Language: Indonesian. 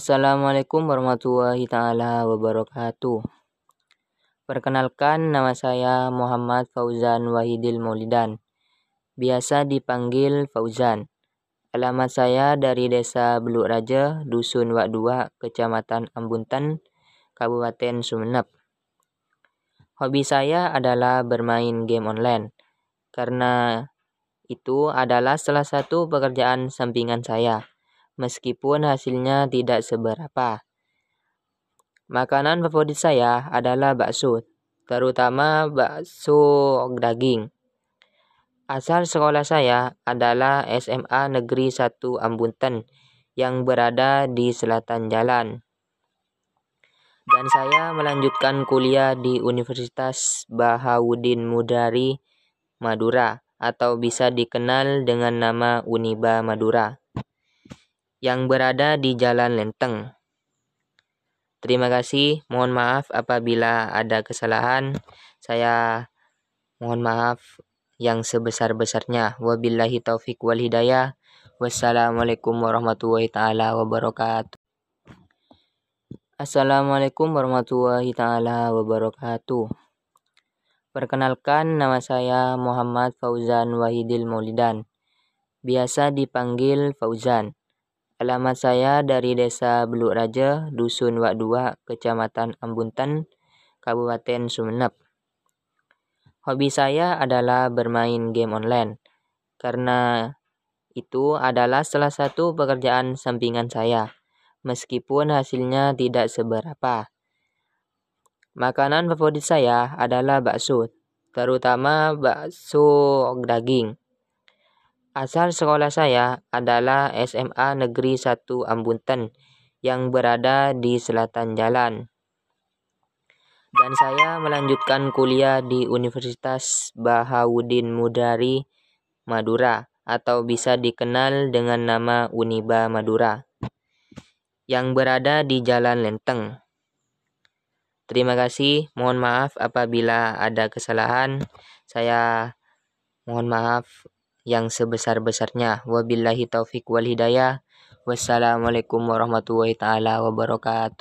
Assalamualaikum warahmatullahi taala wabarakatuh. Perkenalkan nama saya Muhammad Fauzan Wahidil Maulidan. Biasa dipanggil Fauzan. Alamat saya dari Desa Beluk Raja, Dusun Wak Dua, Kecamatan Ambuntan, Kabupaten Sumeneb. Hobi saya adalah bermain game online. Karena itu adalah salah satu pekerjaan sampingan saya meskipun hasilnya tidak seberapa. Makanan favorit saya adalah bakso, terutama bakso daging. Asal sekolah saya adalah SMA Negeri 1 Ambunten yang berada di selatan jalan. Dan saya melanjutkan kuliah di Universitas Bahauddin Mudari Madura atau bisa dikenal dengan nama Uniba Madura yang berada di Jalan Lenteng. Terima kasih, mohon maaf apabila ada kesalahan. Saya mohon maaf yang sebesar-besarnya. Wabillahi taufik wal hidayah. Wassalamualaikum warahmatullahi taala wabarakatuh. Assalamualaikum warahmatullahi taala wabarakatuh. Perkenalkan nama saya Muhammad Fauzan Wahidil Maulidan. Biasa dipanggil Fauzan. Alamat saya dari Desa Beluk Raja, Dusun Wak Dua, Kecamatan Ambuntan, Kabupaten Sumeneb. Hobi saya adalah bermain game online. Karena itu adalah salah satu pekerjaan sampingan saya, meskipun hasilnya tidak seberapa. Makanan favorit saya adalah bakso, terutama bakso daging. Asal sekolah saya adalah SMA Negeri 1 Ambunten yang berada di selatan jalan. Dan saya melanjutkan kuliah di Universitas Bahauddin Mudari Madura atau bisa dikenal dengan nama Uniba Madura yang berada di Jalan Lenteng. Terima kasih, mohon maaf apabila ada kesalahan. Saya mohon maaf yang sebesar-besarnya. Wabillahi taufik wal hidayah. Wassalamualaikum warahmatullahi taala wabarakatuh.